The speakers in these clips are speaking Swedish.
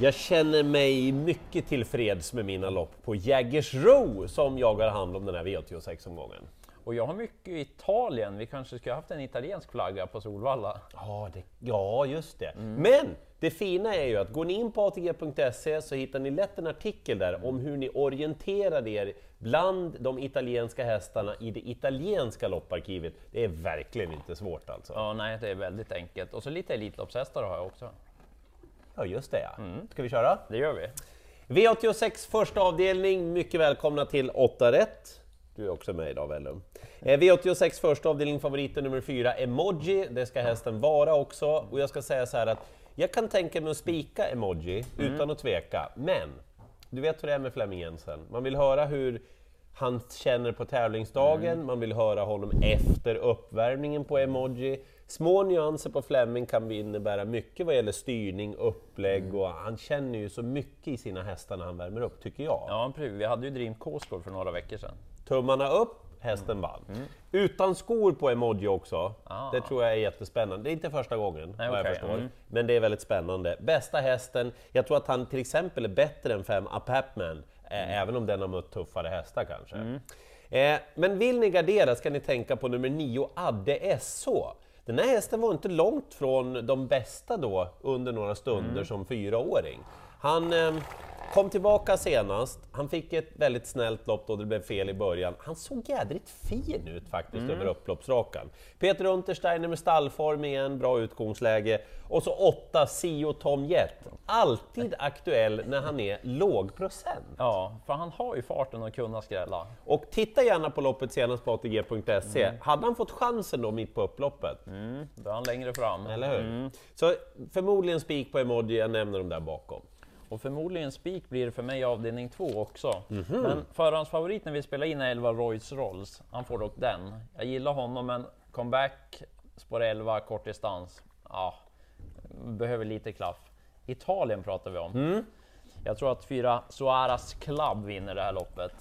Jag känner mig mycket tillfreds med mina lopp på Jägersro som jag har hand om den här V86-omgången. Och jag har mycket i Italien, vi kanske skulle haft en italiensk flagga på Solvalla. Ja, det, ja just det. Men det fina är ju att går ni in på atg.se så hittar ni lätt en artikel där om hur ni orienterar er bland de italienska hästarna i det italienska lopparkivet. Det är verkligen inte svårt alltså. Ja, nej, det är väldigt enkelt. Och så lite Elitloppshästar har jag också. Ja, just det ja. Ska vi köra? Det gör vi. V86 första avdelning, mycket välkomna till 8 rätt. Du är också med idag Wellum. Eh, V86 första avdelning, favoriten nummer 4, Emoji. Det ska hästen vara också. Och jag ska säga så här att jag kan tänka mig att spika Emoji utan att tveka. Men, du vet hur det är med Flemming Jensen. Man vill höra hur han känner på tävlingsdagen, man vill höra honom efter uppvärmningen på Emoji. Små nyanser på Flemming kan innebära mycket vad gäller styrning, upplägg och han känner ju så mycket i sina hästar när han värmer upp, tycker jag. Ja, precis. Vi hade ju Dream K-score för några veckor sedan. Tummarna upp, hästen vann. Utan skor på emoji också. Ah. Det tror jag är jättespännande. Det är inte första gången, Nej, vad jag förstår. Mm. Men det är väldigt spännande. Bästa hästen, jag tror att han till exempel är bättre än 5 Upapman, eh, även om den har mött tuffare hästar kanske. Eh, men vill ni gardera ska ni tänka på nummer 9, Adde SH. Den här hästen var inte långt från de bästa då under några stunder som fyraåring. Han eh, kom tillbaka senast, han fick ett väldigt snällt lopp då det blev fel i början. Han såg jädrigt fin ut faktiskt över upploppsrakan. Peter Untersteiner med stallform igen, bra utgångsläge. Och så åtta Sio Tom Jet. Alltid aktuell när han är låg procent. Ja, för han har ju farten att kunna skrälla. Och titta gärna på loppet senast på ATG.se. Hade han fått chansen då mitt på upploppet? Mm, då är han längre fram. Eller hur? Så förmodligen spik på emoji, jag nämner dem där bakom. Och förmodligen spik blir det för mig i avdelning två också. Men förhandsfavorit när vi spelar in är 11 Royce Rolls. Han får dock den. Jag gillar honom men comeback, spår 11, kort distans. Ja, behöver lite klaff. Italien pratar vi om. Jag tror att fyra Suaras Club vinner det här loppet.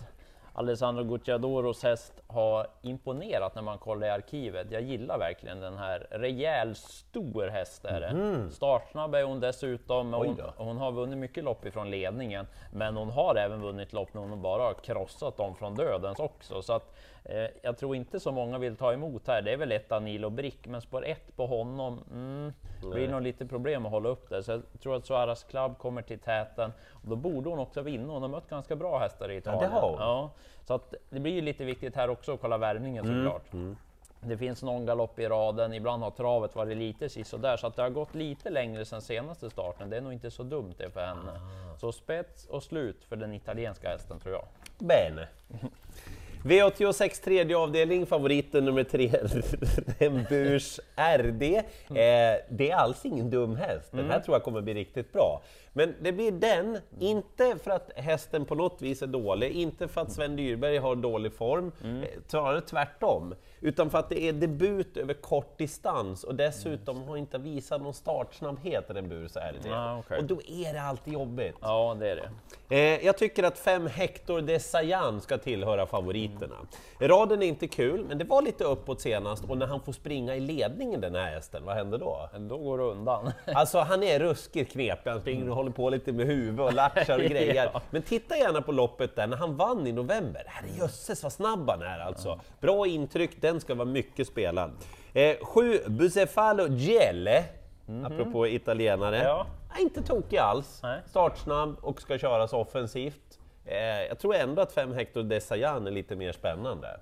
Alessandro Gucciadoros häst har imponerat när man kollar i arkivet. Jag gillar verkligen den här. Rejäl, stor häst är det. Startsnabb är hon dessutom. Hon, hon har vunnit mycket lopp ifrån ledningen, men hon har även vunnit lopp när hon bara har krossat dem från dödens också. Så att, jag tror inte så många vill ta emot här. Det är väl ett Danilo Brick, men spår ett på honom, mm, det blir nog lite problem att hålla upp det. Så jag tror att Suaras Club kommer till täten. Och då borde hon också vinna. Hon har mött ganska bra hästar i Italien. har hon. Ja, så att det blir ju lite viktigt här också att kolla värmningen såklart. Det finns någon galopp i raden, ibland har travet varit lite sisådär, så att det har gått lite längre sedan senaste starten. Det är nog inte så dumt det för henne. Så spets och slut för den italienska hästen tror jag. Bene. V86 tredje avdelning, favoriten nummer tre, Remburs RD. Eh, det är alls ingen dum häst, den här tror jag kommer bli riktigt bra. Men det blir den, inte för att hästen på något vis är dålig, inte för att Sven Dyrberg har dålig form, eh, snarare tvärtom. Utan för att det är debut över kort distans och dessutom har inte visat någon startsnabbhet Remburs RD. Ah, okej. Och då är det alltid jobbigt. Ja, det är det. Eh, jag tycker att fem Hector de Sayan ska tillhöra favoriterna. Raden är inte kul, men det var lite uppåt senast och när han får springa i ledningen den här hästen, vad händer då? Då går det undan. Alltså han är ruskigt knepig, han springer och håller på lite med huvud och latchar och grejer. Ja. Men titta gärna på loppet där när han vann i november. Herrejösses vad snabb han är alltså! Bra intryck, den ska vara mycket spelad. Eh, sju Bucefalo Gielle, apropå italienare. Ja. Nej, inte tokig alls. Nej. Startsnabb och ska köras offensivt. Eh, jag tror ändå att 5 Hector Desayan är lite mer spännande.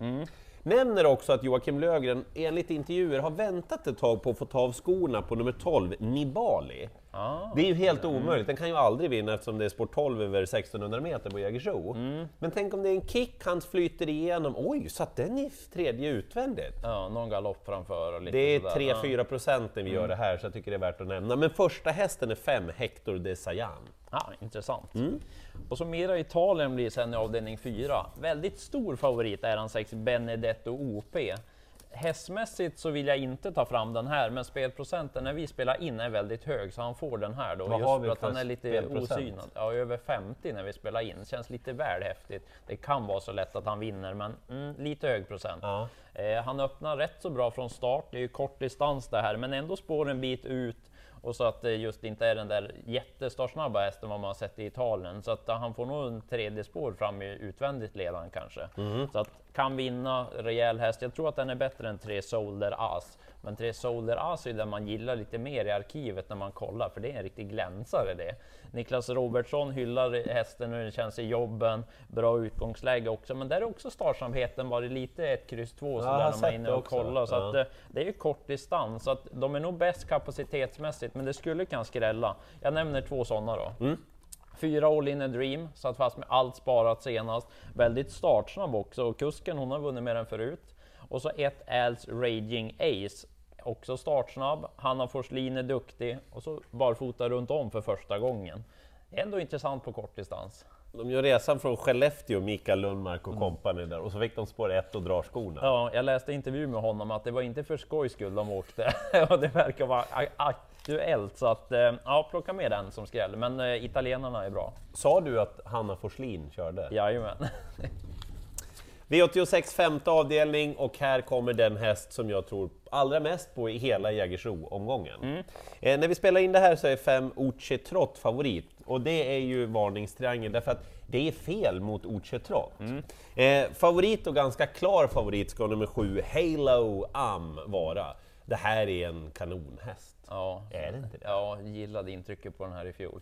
Nämner också att Joakim Lögren enligt intervjuer har väntat ett tag på att få ta av skorna på nummer 12, Nibali. Ah. Det är ju helt omöjligt, den kan ju aldrig vinna eftersom det är sport 12 över 1600 meter på Jägersro. Men tänk om det är en kick han flyter igenom, oj, satt den i tredje utvändigt? Ja, någon galopp framför och lite Det är sådär. Ja. 3-4 procent när vi gör det här, så jag tycker det är värt att nämna. Men första hästen är 5 Hector Desayan. Ja, intressant. Och så mera Italien blir sen i avdelning 4. Väldigt stor favorit är han 6 Benedetto OP. Hästmässigt så vill jag inte ta fram den här, men spelprocenten när vi spelar in är väldigt hög, så han får den här då. Vad just har vi för att han är lite spelprocent? osynad. Ja, över 50 när vi spelar in. Känns lite väl häftigt. Det kan vara så lätt att han vinner, men mm, lite hög procent. Ja. Eh, han öppnar rätt så bra från start. Det är ju kort distans det här, men ändå spår en bit ut och så att det just inte är den där jättestartsnabba hästen vad man har sett i Italien. Så att han får nog en tredje spår fram i utvändigt ledaren kanske. Så att kan vinna rejäl häst. Jag tror att den är bättre än tre Solder As. Men tre Solder As är den man gillar lite mer i arkivet när man kollar, för det är en riktig glänsare det. Niklas Robertsson hyllar hästen hur den känns i jobben, bra utgångsläge också, men där är också startsamheten varit lite ett kryss 2 jag sådär har när man sett är inne och kollar. Så Ja. att, eh, det är ju kort distans, så att de är nog bäst kapacitetsmässigt, men det skulle kan skrälla. Jag nämner två sådana då. Mm. Fyra All In A Dream, satt fast med allt sparat senast. Väldigt startsnabb också och kusken hon har vunnit mer än förut. Och så ett Als Raging Ace, också startsnabb. Hanna Forslin är duktig och så barfota runt om för första gången. Ändå intressant på kortdistans. De gör resan från Skellefteå, Mikael Lundmark och kompani där, och så fick de spår 1 och drar skorna. Ja, jag läste intervju med honom att det var inte för skojs skull de åkte och det verkar vara aktuellt så att eh, ja, plocka med den som skräll. Men eh, italienarna är bra. Sa du att Hanna Forslin körde? Jajamän. V86 femte avdelning och här kommer den häst som jag tror allra mest på i hela Jägersro-omgången. Eh, när vi spelar in det här så är fem Uche Trott favorit och det är ju varningstriangel därför att det är fel mot Uche Trott. Eh, favorit och ganska klar favorit ska nummer sju Halo Am vara. Det här är en kanonhäst. Ja, Är det inte det? ja gillade intrycket på den här i fjol.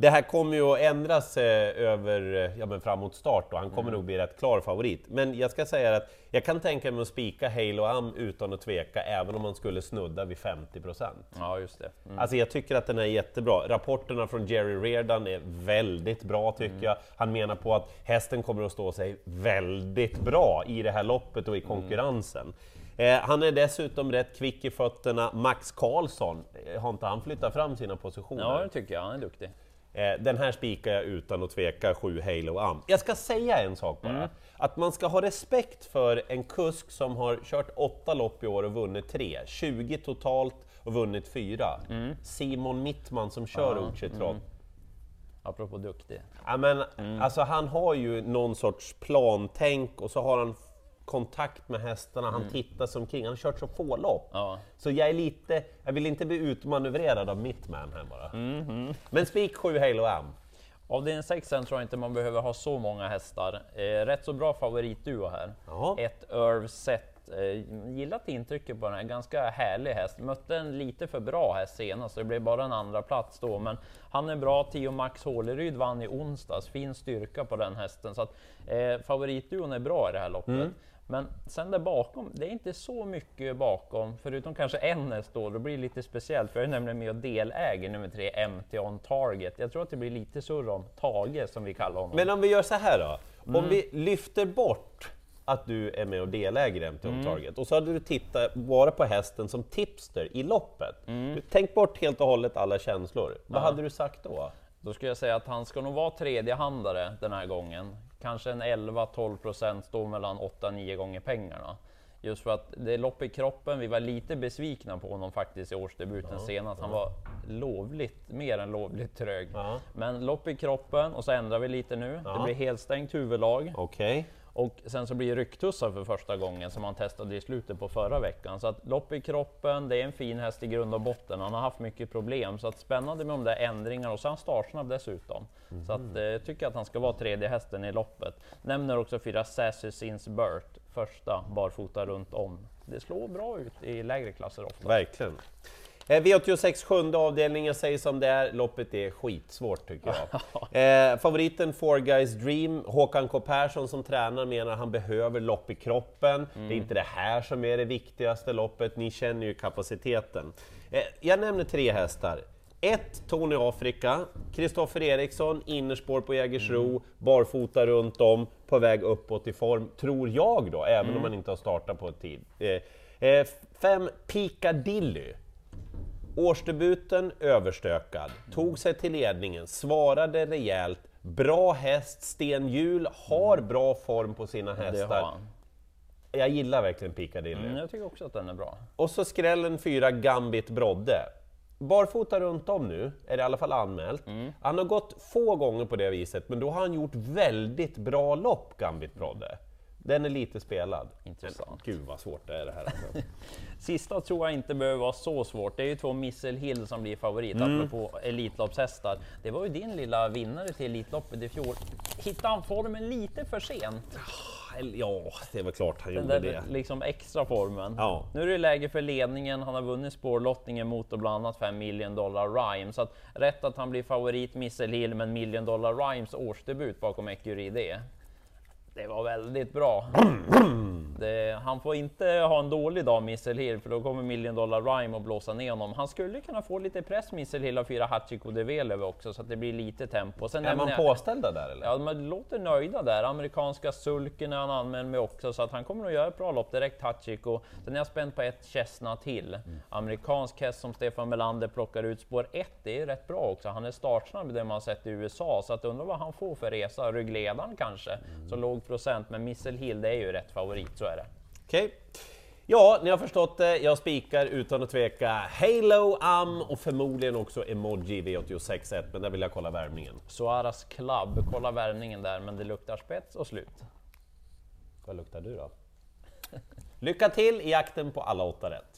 Det här kommer ju att ändras eh, över, eh, ja, men framåt start och han kommer nog bli rätt klar favorit. Men jag ska säga att jag kan tänka mig att spika Halo Am utan att tveka, även om man skulle snudda vid 50%. Ja, just det. Mm. Alltså jag tycker att den är jättebra. Rapporterna från Jerry Reardon är väldigt bra tycker jag. Han menar på att hästen kommer att stå sig väldigt bra i det här loppet och i konkurrensen. Eh, han är dessutom rätt kvick i fötterna. Max Karlsson, eh, har inte han flyttat fram sina positioner? Ja, det tycker jag. Han är duktig. Eh, Den här spikar jag utan att tveka, 7 Halo Am. Jag ska säga en sak bara, att man ska ha respekt för en kusk som har kört åtta lopp i år och vunnit tre, 20 totalt och vunnit fyra. Simon Mittman som kör Ja, Uche Trott. Apropå duktig. Ja, men, alltså, han har ju någon sorts plantänk och så har han kontakt med hästarna, han tittar som king, han har kört så få lopp. Ja. Så jag är lite, jag vill inte bli utmanövrerad av Mittman här bara. Men spik 7 Halo Am. Av din sexen tror jag inte man behöver ha så många hästar. Eh, rätt så bra favoritduo här. Ja. Ett Irv Set. Eh, gillat intrycket på den här, ganska härlig häst. Mötte en lite för bra häst senast, så det blev bara en andra plats då. Men han är bra, Tio Max Håleryd vann i onsdags, fin styrka på den hästen. Så att, eh, favoritduon är bra i det här loppet. Men sen där bakom, det är inte så mycket bakom, förutom kanske en häst då, då blir det lite speciellt, för jag är nämligen med och deläger nummer tre, MT On Target. Jag tror att det blir lite surr om Tage, som vi kallar honom. Men om vi gör så här då, om vi lyfter bort att du är med och deläger MT on Target och så hade du tittat bara på hästen som tipster i loppet. Du, tänk bort helt och hållet alla känslor. Vad hade du sagt då? Då skulle jag säga att han ska nog vara tredjehandare den här gången. Kanske en 11-12 procent, står mellan 8-9 gånger pengarna. Just för att det är lopp i kroppen. Vi var lite besvikna på honom faktiskt i årsdebuten senast. Han var lovligt, mer än lovligt trög. Ja. Men lopp i kroppen och så ändrar vi lite nu. Det blir helstängt huvudlag. Okej. Och sen så blir det rycktussar för första gången som han testade i slutet på förra veckan. Så att lopp i kroppen, det är en fin häst i grund och botten. Han har haft mycket problem, så att spännande med de där ändringarna och så är han startsnabb dessutom. Så att, eh, jag tycker att han ska vara tredje hästen i loppet. Nämner också fyra Sassy Since Birth, första barfota runt om. Det slår bra ut i lägre klasser ofta. Verkligen. Eh, V86 sjunde avdelning, jag säger som det är, loppet är skitsvårt tycker jag. Eh, favoriten Four Guys Dream, Håkan K Persson som tränar menar han behöver lopp i kroppen. Det är inte det här som är det viktigaste loppet, ni känner ju kapaciteten. Eh, jag nämner tre hästar. Ett, Tony Afrika, Kristoffer Eriksson, innerspår på Jägersro, barfota runt om, på väg uppåt i form, tror jag då, även om man inte har startat på ett tid. Eh, eh, fem, Piccadilly. Årsdebuten överstökad, tog sig till ledningen, svarade rejält, bra häst, Sten Hjul har bra form på sina hästar. Jag gillar verkligen Piccadilly. Mm, jag tycker också att den är bra. Och så skrällen fyra Gambit Brodde. Barfota runt om nu, är det i alla fall anmält. Han har gått få gånger på det viset, men då har han gjort väldigt bra lopp, Gambit Brodde. Den är lite spelad. Intressant. Men, gud vad svårt det är det här alltså. Sista tror jag inte behöver vara så svårt. Det är ju två Missile Hill som blir favorit, mm. apropå Elitloppshästar. Det var ju din lilla vinnare till Elitloppet i fjol. Hittade han formen lite för sent? Ja, det väl klart han Den gjorde där det. liksom extra formen. Ja. Nu är det läge för ledningen. Han har vunnit spårlottningen mot och bland annat 5 million dollar rhyme. Så att rätt att han blir favorit Missile Hill, men million dollar rhymes årsdebut bakom Ecurie det. Var väldigt bra. Det, han får inte ha en dålig dag, Missile Hill, för då kommer Million Dollar Rhyme och blåsa ner honom. Han skulle kunna få lite press, Missile Hill, av fyra Hachiko de Velev också, så att det blir lite tempo. Sen Är man jag- påställda där eller? Ja, man låter nöjda där. Amerikanska sulken är han anmäld med också, så att han kommer att göra ett bra lopp direkt, Hachiko. Sen är jag spänd på ett Chestnut till. Amerikansk häst som Stefan Melander plockar ut. Spår 1, det är rätt bra också. Han är startsnabb det man sett i USA, så att undra vad han får för resa. Ryggledaren kanske, så låg procent, men Missile Hill, det är ju rätt favorit, så är det. Okej. Ja, ni har förstått det. Jag spikar utan att tveka Halo, Am och förmodligen också Emoji V86.1, men där vill jag kolla värmningen. Suaras Club, kolla värmningen där, men det luktar spets och slut. Vad luktar du då? Lycka till i jakten på alla åtta rätt!